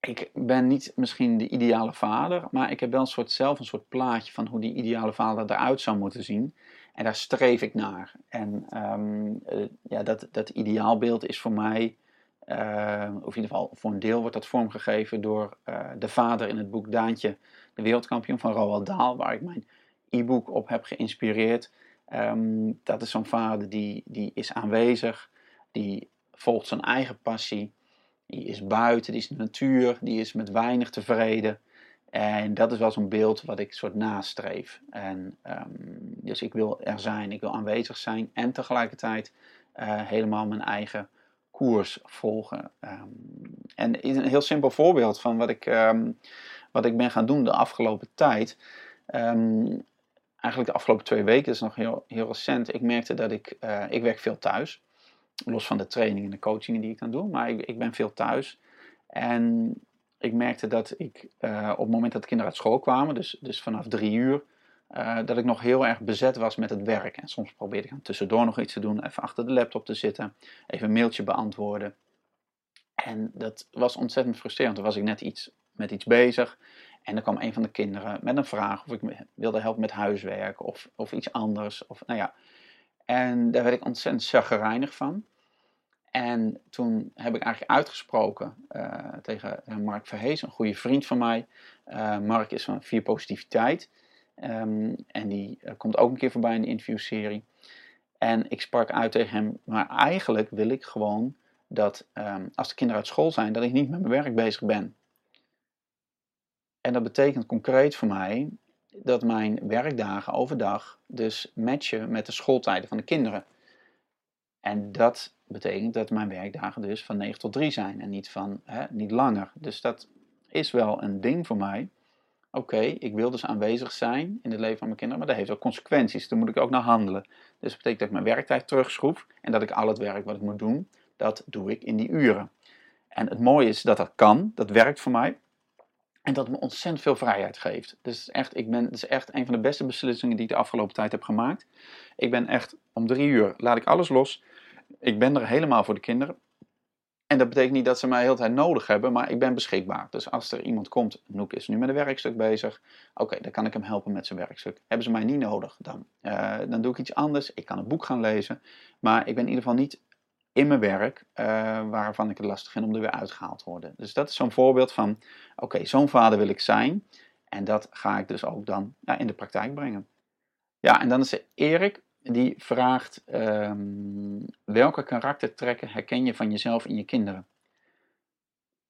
ik ben niet misschien de ideale vader, maar ik heb wel een soort, zelf een soort plaatje van hoe die ideale vader eruit zou moeten zien. En daar streef ik naar. En um, uh, ja, dat, dat ideaalbeeld is voor mij, uh, of in ieder geval voor een deel wordt dat vormgegeven door uh, de vader in het boek Daantje, de wereldkampioen van Roald Dahl, waar ik mijn e-book op heb geïnspireerd. Um, dat is zo'n vader die, die is aanwezig, die volgt zijn eigen passie. Die is buiten, die is in de natuur, die is met weinig tevreden. En dat is wel zo'n beeld wat ik soort nastreef. En, um, dus ik wil er zijn, ik wil aanwezig zijn en tegelijkertijd uh, helemaal mijn eigen koers volgen. Um, en een heel simpel voorbeeld van wat ik, wat ik ben gaan doen de afgelopen tijd. Eigenlijk de afgelopen twee weken, dat is nog heel, heel recent. Ik merkte dat ik, uh, ik werk veel thuis. Los van de trainingen en de coachingen die ik dan doe. Maar ik, ik ben veel thuis. En ik merkte dat ik uh, op het moment dat de kinderen uit school kwamen, dus, dus vanaf drie uur, uh, dat ik nog heel erg bezet was met het werk. En soms probeerde ik dan tussendoor nog iets te doen, even achter de laptop te zitten, even een mailtje beantwoorden. En dat was ontzettend frustrerend. Toen was ik net iets, met iets bezig. En dan kwam een van de kinderen met een vraag of ik wilde helpen met huiswerk of, of iets anders. Of, nou ja. En daar werd ik ontzettend chagrijnig van. En toen heb ik eigenlijk uitgesproken uh, tegen Mark Verhees, een goede vriend van mij. Uh, Mark is van Vier Positiviteit. Um, en die komt ook een keer voorbij in de interviewserie. En ik sprak uit tegen hem, maar eigenlijk wil ik gewoon dat um, als de kinderen uit school zijn, dat ik niet met mijn werk bezig ben. En dat betekent concreet voor mij dat mijn werkdagen overdag dus matchen met de schooltijden van de kinderen. En dat betekent dat mijn werkdagen dus van 9 tot 3 zijn en niet, van, hè, niet langer. Dus dat is wel een ding voor mij. Oké, ik wil dus aanwezig zijn in het leven van mijn kinderen, maar dat heeft ook consequenties. Daar moet ik ook naar handelen. Dus dat betekent dat ik mijn werktijd terugschroef en dat ik al het werk wat ik moet doen, dat doe ik in die uren. En het mooie is dat dat kan, dat werkt voor mij. En dat me ontzettend veel vrijheid geeft. Dus echt, ik ben, het is echt een van de beste beslissingen die ik de afgelopen tijd heb gemaakt. Ik ben echt om drie uur, laat ik alles los. Ik ben er helemaal voor de kinderen. En dat betekent niet dat ze mij de hele tijd nodig hebben, maar ik ben beschikbaar. Dus als er iemand komt, Noek is nu met een werkstuk bezig. Oké, dan kan ik hem helpen met zijn werkstuk. Hebben ze mij niet nodig, dan, uh, dan doe ik iets anders. Ik kan een boek gaan lezen. Maar ik ben in ieder geval niet in mijn werk uh, waarvan ik het lastig vind om er weer uitgehaald te worden. Dus dat is zo'n voorbeeld van, oké, zo'n vader wil ik zijn. En dat ga ik dus ook dan ja, in de praktijk brengen. Ja, en dan is er Erik die vraagt: um, welke karaktertrekken herken je van jezelf in je kinderen?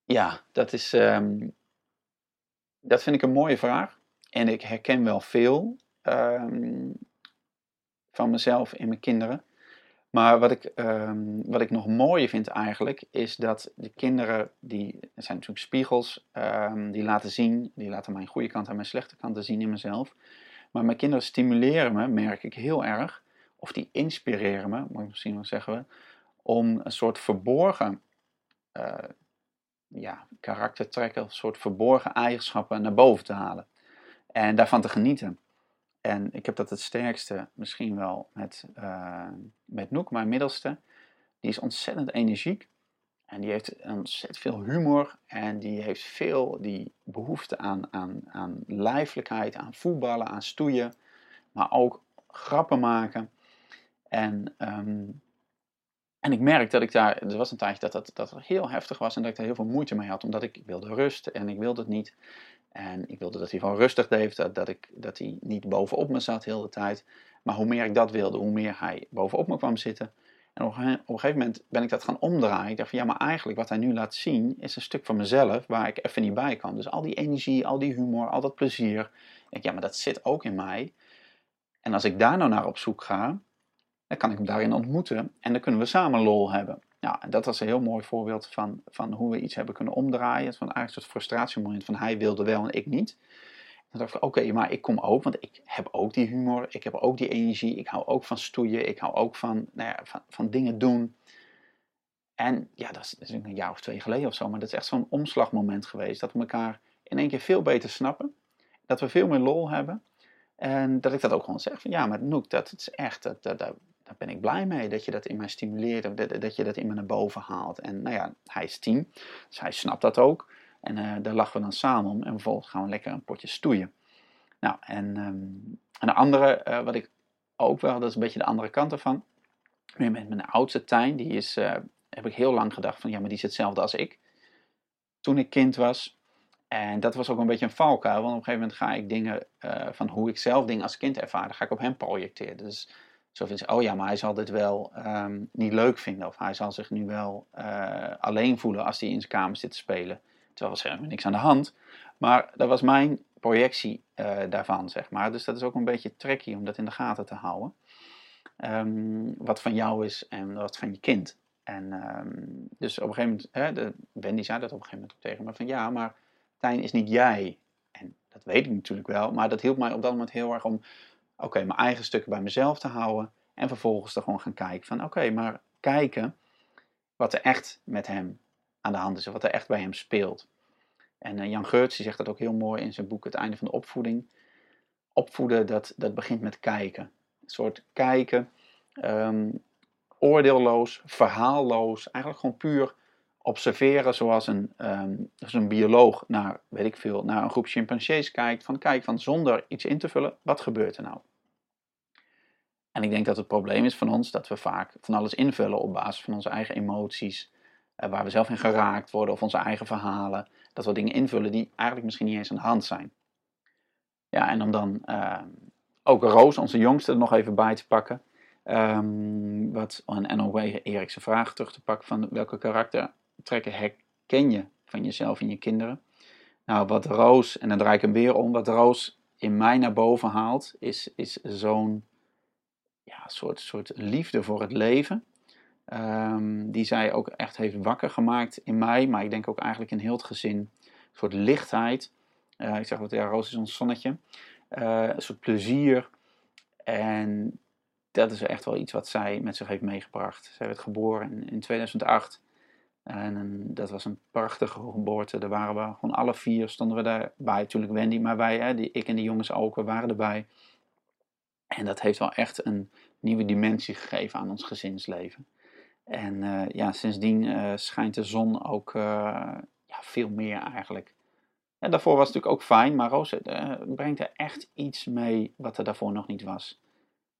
Ja, dat is. Um, dat vind ik een mooie vraag. En ik herken wel veel um, van mezelf in mijn kinderen. Maar wat ik, wat ik nog mooier vind eigenlijk, is dat de kinderen, die zijn natuurlijk spiegels, die laten zien, die laten mijn goede kant en mijn slechte kanten zien in mezelf. Maar mijn kinderen stimuleren me, merk ik heel erg, of die inspireren me, moet ik misschien wel zeggen, om een soort verborgen uh, ja, karaktertrekken, een soort verborgen eigenschappen naar boven te halen. En daarvan te genieten. En ik heb dat het sterkste misschien wel met, uh, met Noek, mijn middelste. Die is ontzettend energiek. En die heeft ontzettend veel humor en die heeft veel die behoefte aan, aan, aan lijfelijkheid, aan voetballen, aan stoeien, maar ook grappen maken. En, ehm, en ik merk dat ik daar, er was een tijdje dat dat, dat heel heftig was en dat ik daar heel veel moeite mee had, omdat ik, wilde rust en ik wilde het niet. En ik wilde dat hij gewoon rustig deed, dat, ik, dat hij niet bovenop me zat de hele tijd. Maar hoe meer ik dat wilde, hoe meer hij bovenop me kwam zitten. En op een gegeven moment ben ik dat gaan omdraaien. Ik dacht van ja, maar eigenlijk wat hij nu laat zien is een stuk van mezelf waar ik even niet bij kan. Dus al die energie, al die humor, al dat plezier. Ik ja, maar dat zit ook in mij. En als ik daar nou naar op zoek ga, dan kan ik hem daarin ontmoeten en dan kunnen we samen lol hebben. Ja, en dat was een heel mooi voorbeeld van, van hoe we iets hebben kunnen omdraaien. Van eigenlijk een soort frustratiemoment van hij wilde wel en ik niet. Dan dacht ik, oké, maar ik kom ook, want ik heb ook die humor, ik heb ook die energie, ik hou ook van stoeien, ik hou ook van, nou ja, van, van dingen doen. En ja, dat is, dat een jaar of twee geleden of zo, maar dat is echt zo'n omslagmoment geweest. Dat we elkaar in één keer veel beter snappen, dat we veel meer lol hebben. En dat ik dat ook gewoon zeg van, ja, maar Noek, dat is echt, dat, dat, daar ben ik blij mee, dat je dat in mij stimuleert, dat, dat je dat in me naar boven haalt. En nou ja, hij is tien, dus hij snapt dat ook. En uh, daar lachen we dan samen om. En vervolgens gaan we lekker een potje stoeien. Nou, en, um, andere, uh, wat ik ook wel, dat is een beetje de andere kant ervan. Met mijn oudste Tijn, die is, uh, heb ik heel lang gedacht van, ja, maar die is hetzelfde als ik. Toen ik kind was. En dat was ook een beetje een valkuil, want op een gegeven moment ga ik dingen, van hoe ik zelf dingen als kind ervaarde, ga ik op hem projecteren. Dus zo ze, oh ja, maar hij zal dit wel um, niet leuk vinden. Of hij zal zich nu wel alleen voelen als hij in zijn kamer zit te spelen. Terwijl er helemaal niks aan de hand. Maar dat was mijn projectie uh, daarvan, zeg maar. Dus dat is ook een beetje tricky om dat in de gaten te houden. Um, wat van jou is en wat van je kind. En um, dus op een gegeven moment, hè, de, Wendy zei dat op een gegeven moment tegen me, van ja, maar Tijn is niet jij. En dat weet ik natuurlijk wel, maar dat hielp mij op dat moment heel erg om, oké, mijn eigen stukken bij mezelf te houden. En vervolgens er gewoon gaan kijken van, oké, maar kijken wat er echt met hem aan de hand is, wat er echt bij hem speelt. En uh, Jan Geurts zegt dat ook heel mooi in zijn boek Het einde van de opvoeding. Opvoeden, dat, dat begint met kijken. Een soort kijken, um, oordeelloos, verhaalloos, eigenlijk gewoon puur observeren zoals een, um, een bioloog naar, weet ik veel, naar een groep chimpansees kijkt. Van kijk, van zonder iets in te vullen, wat gebeurt er nou? En ik denk dat het probleem is van ons dat we vaak van alles invullen op basis van onze eigen emoties, uh, waar we zelf in geraakt worden of onze eigen verhalen. Dat we dingen invullen die eigenlijk misschien niet eens aan de hand zijn. Ja, en om dan uh, ook Roos, onze jongste, er nog even bij te pakken. Um, wat, en ook weer Erikse vraag terug te pakken van welke karaktertrekken herken je van jezelf en je kinderen. Nou, wat Roos, en dan draai ik hem weer om, wat Roos in mij naar boven haalt, is, is zo'n ja, soort, soort liefde voor het leven. Um, die zij ook echt heeft wakker gemaakt in mij, maar ik denk ook eigenlijk in heel het gezin. Een soort lichtheid. Uh, ik zeg wat, ja, Roos is ons zonnetje. Uh, een soort plezier. En dat is echt wel iets wat zij met zich heeft meegebracht. Zij werd geboren in 2008. En dat was een prachtige geboorte. Daar waren we gewoon alle vier, stonden we daarbij. Natuurlijk Wendy, maar wij, hè, die, ik en de jongens ook, we waren erbij. En dat heeft wel echt een nieuwe dimensie gegeven aan ons gezinsleven. En uh, ja, sindsdien uh, schijnt de zon ook uh, ja, veel meer eigenlijk. En daarvoor was het natuurlijk ook fijn, maar Roos brengt er echt iets mee wat er daarvoor nog niet was.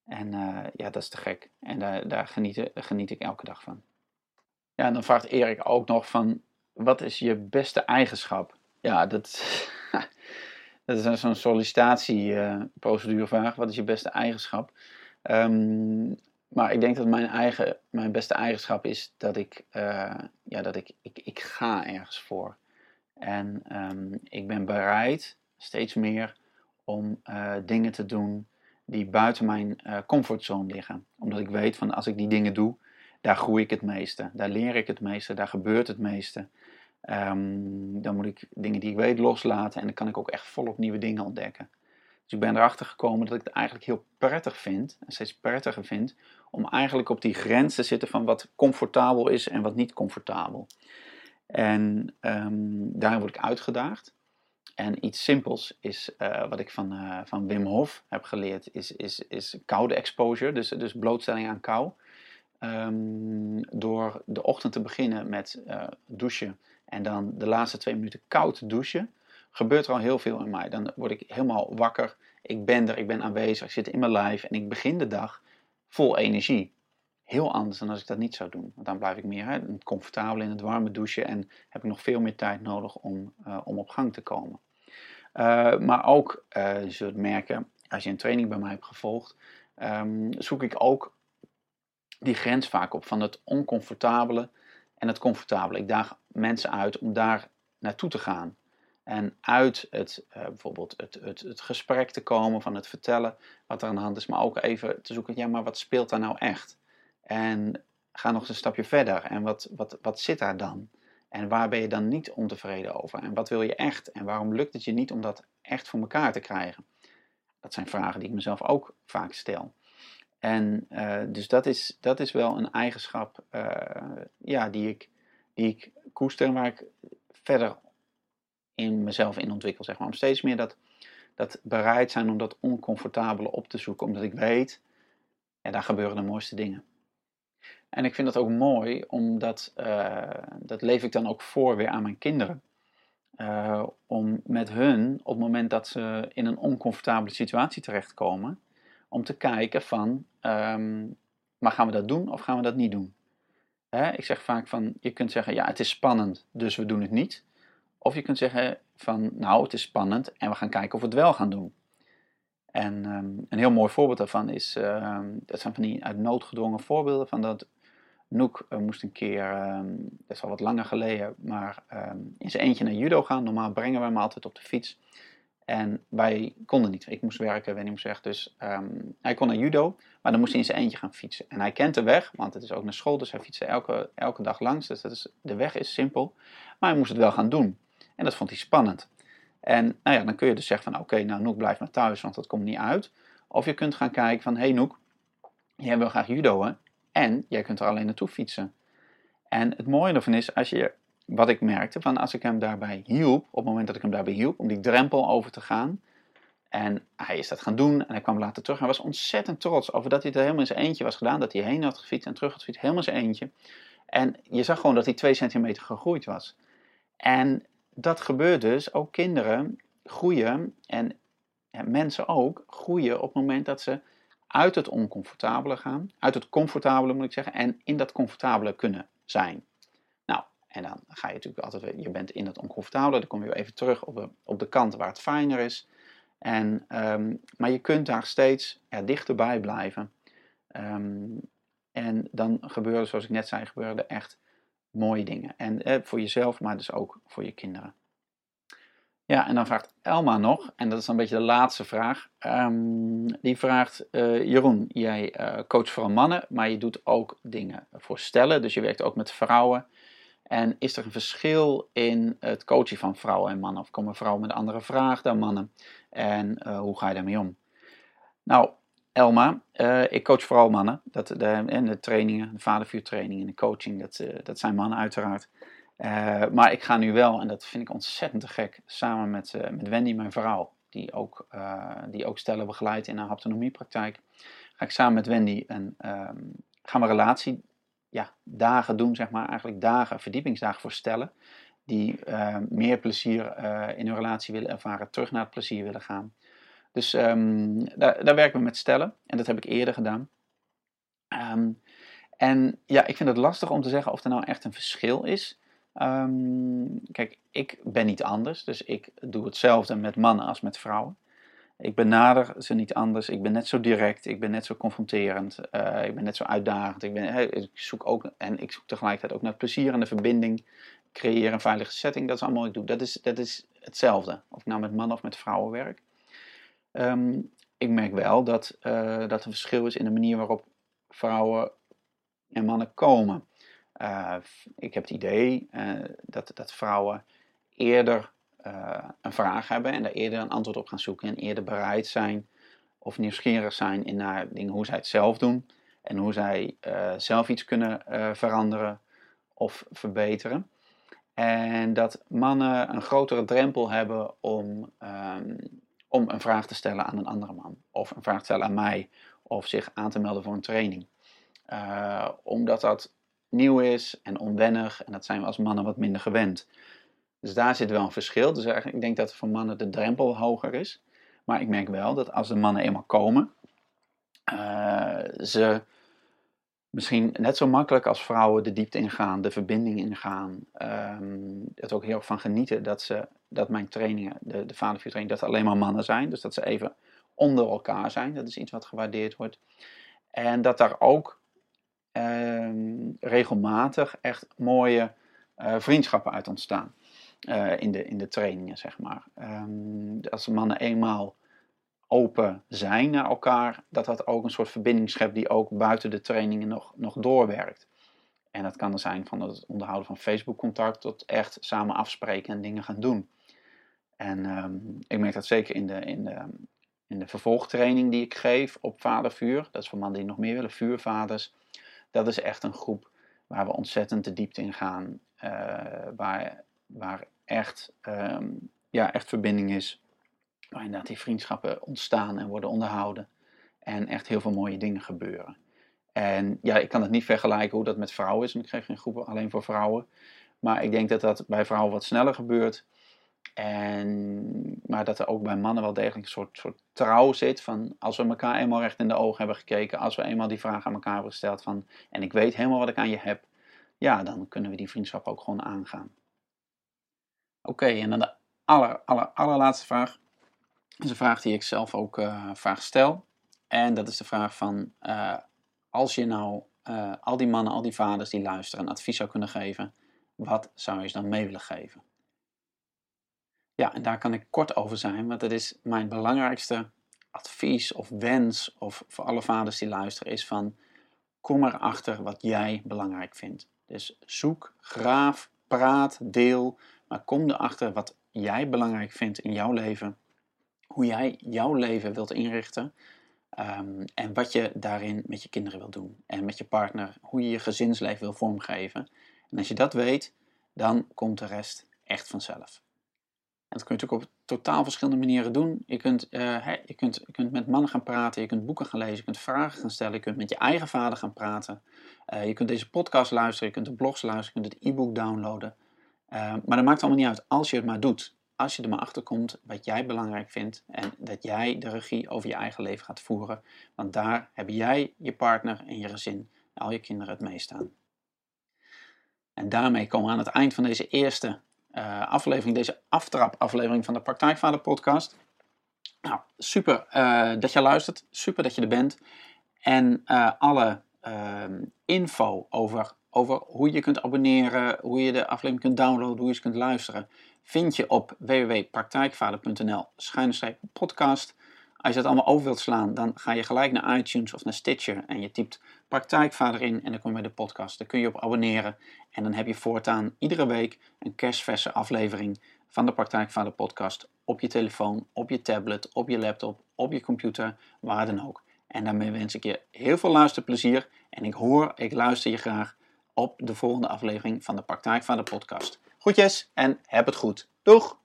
En ja, dat is te gek. En daar, daar geniet, geniet ik elke dag van. Ja, en dan vraagt Erik ook nog van, wat is je beste eigenschap? Ja, dat, dat is zo'n sollicitatieprocedurevraag. Wat is je beste eigenschap? Um, maar ik denk dat mijn, eigen, mijn beste eigenschap is dat ik, uh, ja, dat ik, ik, ik ga ergens voor. En um, ik ben bereid, steeds meer, om uh, dingen te doen die buiten mijn uh, comfortzone liggen. Omdat ik weet van als ik die dingen doe, daar groei ik het meeste. Daar leer ik het meeste, daar gebeurt het meeste. Um, dan moet ik dingen die ik weet loslaten en dan kan ik ook echt volop nieuwe dingen ontdekken. Dus ik ben erachter gekomen dat ik het eigenlijk heel prettig vind, en steeds prettiger vind, om eigenlijk op die grens te zitten van wat comfortabel is en wat niet comfortabel. En um, daar word ik uitgedaagd. En iets simpels is uh, wat ik van, uh, van Wim Hof heb geleerd, is, is, is koude exposure, dus, dus blootstelling aan kou. Ehm, door de ochtend te beginnen met uh, douchen en dan de laatste twee minuten koud douchen, gebeurt er al heel veel in mij. Dan word ik helemaal wakker. Ik ben er, ik ben aanwezig, ik zit in mijn lijf en ik begin de dag vol energie. Heel anders dan als ik dat niet zou doen. Want dan blijf ik meer comfortabel in het warme douchen en heb ik nog veel meer tijd nodig om, uh, om op gang te komen. Uh, maar ook, uh, je zult merken, als je een training bij mij hebt gevolgd, um, zoek ik ook die grens vaak op van het oncomfortabele en het comfortabele. Ik daag mensen uit om daar naartoe te gaan. En uit het, uh, bijvoorbeeld het, het, het gesprek te komen, van het vertellen wat er aan de hand is, maar ook even te zoeken, ja, maar wat speelt daar nou echt? En ga nog eens een stapje verder. En wat, wat, wat zit daar dan? En waar ben je dan niet ontevreden over? En wat wil je echt? En waarom lukt het je niet om dat echt voor elkaar te krijgen? Dat zijn vragen die ik mezelf ook vaak stel. En uh, dus dat is, dat is wel een eigenschap uh, ja, die, ik, die ik koester en waar ik verder in mezelf in ontwikkel. Zeg maar. Om steeds meer dat, dat bereid zijn om dat oncomfortabele op te zoeken. Omdat ik weet, ja, daar gebeuren de mooiste dingen. En ik vind dat ook mooi, omdat uh, dat leef ik dan ook voor weer aan mijn kinderen. Om met hun, op het moment dat ze in een oncomfortabele situatie terechtkomen, om te kijken van, um, maar gaan we dat doen of gaan we dat niet doen? Ik zeg vaak van, je kunt zeggen, ja, het is spannend, dus we doen het niet. Of je kunt zeggen van, nou, het is spannend en we gaan kijken of we het wel gaan doen. En um, een heel mooi voorbeeld daarvan is, uh, dat zijn van die uit nood gedwongen voorbeelden van dat Noek uh, moest een keer, um, dat is al wat langer geleden, maar um, in zijn eentje naar judo gaan. Normaal brengen we hem altijd op de fiets. En wij konden niet. Ik moest werken, Wendy moest weg. Dus um, hij kon naar judo, maar dan moest hij in zijn eentje gaan fietsen. En hij kent de weg, want het is ook naar school, dus hij fietste elke, elke dag langs. Dus dat is, de weg is simpel. Maar hij moest het wel gaan doen. En dat vond hij spannend. En nou ja, dan kun je dus zeggen van oké, nou Noek blijf maar thuis, want dat komt niet uit. Of je kunt gaan kijken van hé hey, Noek, jij wil graag judoën en jij kunt er alleen naartoe fietsen. En het mooie ervan is, als je, wat ik merkte, van als ik hem daarbij hielp, op het moment dat ik hem daarbij hielp, om die drempel over te gaan, en hij is dat gaan doen en hij kwam later terug. Hij was ontzettend trots over dat hij het helemaal in zijn eentje was gedaan. Dat hij heen had gefietst en terug had gefietst, helemaal zijn eentje. En je zag gewoon dat hij twee centimeter gegroeid was. En dat gebeurt dus, ook kinderen groeien en mensen ook groeien op het moment dat ze uit het oncomfortabele gaan, uit het comfortabele moet ik zeggen, en in dat comfortabele kunnen zijn. En dan ga je natuurlijk altijd, je bent in het oncomfortabele, dan kom je weer even terug op de, op de kant waar het fijner is. En, um, maar je kunt daar steeds er dichterbij blijven. Um, en dan gebeuren, zoals ik net zei, gebeuren er echt mooie dingen. En eh, voor jezelf, maar dus ook voor je kinderen. Ja, en dan vraagt Elma nog, en dat is een beetje de laatste vraag. Um, die vraagt: uh, Jeroen, jij uh, coacht vooral mannen, maar je doet ook dingen voor stellen. Dus je werkt ook met vrouwen. En is er een verschil in het coachen van vrouwen en mannen? Of komen vrouwen met andere vraag dan mannen? En uh, hoe ga je daarmee om? Nou, Elma, ik coach vooral mannen. Dat, de, en de trainingen, de vadervuurtraining en de coaching, dat, dat zijn mannen uiteraard. Maar ik ga nu wel, en dat vind ik ontzettend te gek, samen met, met Wendy, mijn vrouw, die ook, die ook stellen begeleidt in haar haptonomiepraktijk, ga ik samen met Wendy een, um, gaan we relatie ja, dagen doen, zeg maar, eigenlijk dagen, verdiepingsdagen voor stellen, die meer plezier in hun relatie willen ervaren, terug naar het plezier willen gaan. Dus um, daar, daar werken we met stellen, en dat heb ik eerder gedaan. Um, en ja, ik vind het lastig om te zeggen of er nou echt een verschil is. Um, kijk, ik ben niet anders, dus ik doe hetzelfde met mannen als met vrouwen. Ik benader ze niet anders, ik ben net zo direct, ik ben net zo confronterend, uh, ik ben net zo uitdagend. Ik, ben, ik zoek ook, en ik zoek tegelijkertijd ook naar plezier en de verbinding, creëren een veilige setting, dat is allemaal wat ik doe. Dat is, dat is hetzelfde, of ik nou met mannen of met vrouwen werk. Um, ik merk wel dat, uh, dat een verschil is in de manier waarop vrouwen en mannen komen. Uh, ik heb het idee dat, dat vrouwen eerder uh, een vraag hebben en daar eerder een antwoord op gaan zoeken en eerder bereid zijn of nieuwsgierig zijn in naar dingen hoe zij het zelf doen en hoe zij zelf iets kunnen veranderen of verbeteren. En dat mannen een grotere drempel hebben om, um, om een vraag te stellen aan een andere man of een vraag te stellen aan mij of zich aan te melden voor een training. omdat dat nieuw is en onwennig en dat zijn we als mannen wat minder gewend. Dus daar zit wel een verschil. Dus eigenlijk, ik denk dat voor mannen de drempel hoger is. Maar ik merk wel dat als de mannen eenmaal komen, uh, ze misschien net zo makkelijk als vrouwen de diepte ingaan, de verbinding ingaan. Um, het ook heel erg van genieten dat, ze, dat mijn trainingen, de, de vadervuurtraining, dat alleen maar mannen zijn. Dus dat ze even onder elkaar zijn. Dat is iets wat gewaardeerd wordt. En dat daar ook um, regelmatig echt mooie uh, vriendschappen uit ontstaan. Uh, in, de, in de trainingen, zeg maar. Um, als mannen eenmaal open zijn naar elkaar, dat dat ook een soort verbinding schept die ook buiten de trainingen nog, nog doorwerkt. En dat kan er zijn van het onderhouden van Facebook-contact tot echt samen afspreken en dingen gaan doen. En um, ik merk dat zeker in de, in, de, in de vervolgtraining die ik geef op vadervuur. Dat is voor mannen die nog meer willen, vuurvaders. Dat is echt een groep waar we ontzettend de diepte in gaan. Uh, waar, waar echt, um, ja, echt verbinding is waar inderdaad die vriendschappen ontstaan en worden onderhouden. En echt heel veel mooie dingen gebeuren. En ja, ik kan het niet vergelijken hoe dat met vrouwen is, want ik geef geen groepen alleen voor vrouwen. Maar ik denk dat dat bij vrouwen wat sneller gebeurt. En, maar dat er ook bij mannen wel degelijk een soort, soort trouw zit van als we elkaar eenmaal recht in de ogen hebben gekeken, als we eenmaal die vraag aan elkaar hebben gesteld van en ik weet helemaal wat ik aan je heb, ja, dan kunnen we die vriendschap ook gewoon aangaan. Oké, en dan de aller, aller, allerlaatste vraag. Dat is een vraag die ik zelf ook uh, vaak stel. En dat is de vraag van, uh, als je nou uh, al die mannen, al die vaders die luisteren, een advies zou kunnen geven, wat zou je ze dan mee willen geven? Ja, en daar kan ik kort over zijn, want dat is mijn belangrijkste advies of wens, of voor alle vaders die luisteren, is van, kom erachter wat jij belangrijk vindt. Dus zoek, graaf, praat, deel, maar kom erachter wat jij belangrijk vindt in jouw leven hoe jij jouw leven wilt inrichten. Um, en wat je daarin met je kinderen wil doen. En met je partner, hoe je je gezinsleven wil vormgeven. En als je dat weet, dan komt de rest echt vanzelf. En dat kun je natuurlijk op totaal verschillende manieren doen. Je kunt, uh, je, kunt, je kunt met mannen gaan praten, je kunt boeken gaan lezen, je kunt vragen gaan stellen, je kunt met je eigen vader gaan praten. Uh, je kunt deze podcast luisteren, je kunt de blogs luisteren, je kunt het e-book downloaden. Uh, maar dat maakt allemaal niet uit als je het maar doet als je er maar achter komt wat jij belangrijk vindt en dat jij de regie over je eigen leven gaat voeren. Want daar heb jij, je partner en je gezin, al je kinderen het mee staan. En daarmee komen we aan het eind van deze eerste uh, aflevering, deze aftrap-aflevering van de Praktijkvader podcast. Nou, super uh, dat je luistert, super dat je er bent. En uh, alle ehm, info over, over hoe je kunt abonneren, hoe je de aflevering kunt downloaden, hoe je kunt luisteren, vind je op www.praktijkvader.nl podcast. Als je dat allemaal over wilt slaan, dan ga je gelijk naar iTunes of naar Stitcher en je typt Praktijkvader in en dan kom je bij de podcast. Daar kun je op abonneren en dan heb je voortaan iedere week een kerstverse aflevering van de Praktijkvader podcast op je telefoon, op je tablet, op je laptop, op je computer, waar dan ook. En daarmee wens ik je heel veel luisterplezier en ik hoor, ik luister je graag op de volgende aflevering van de Praktijkvader podcast. Groetjes en heb het goed. Doeg!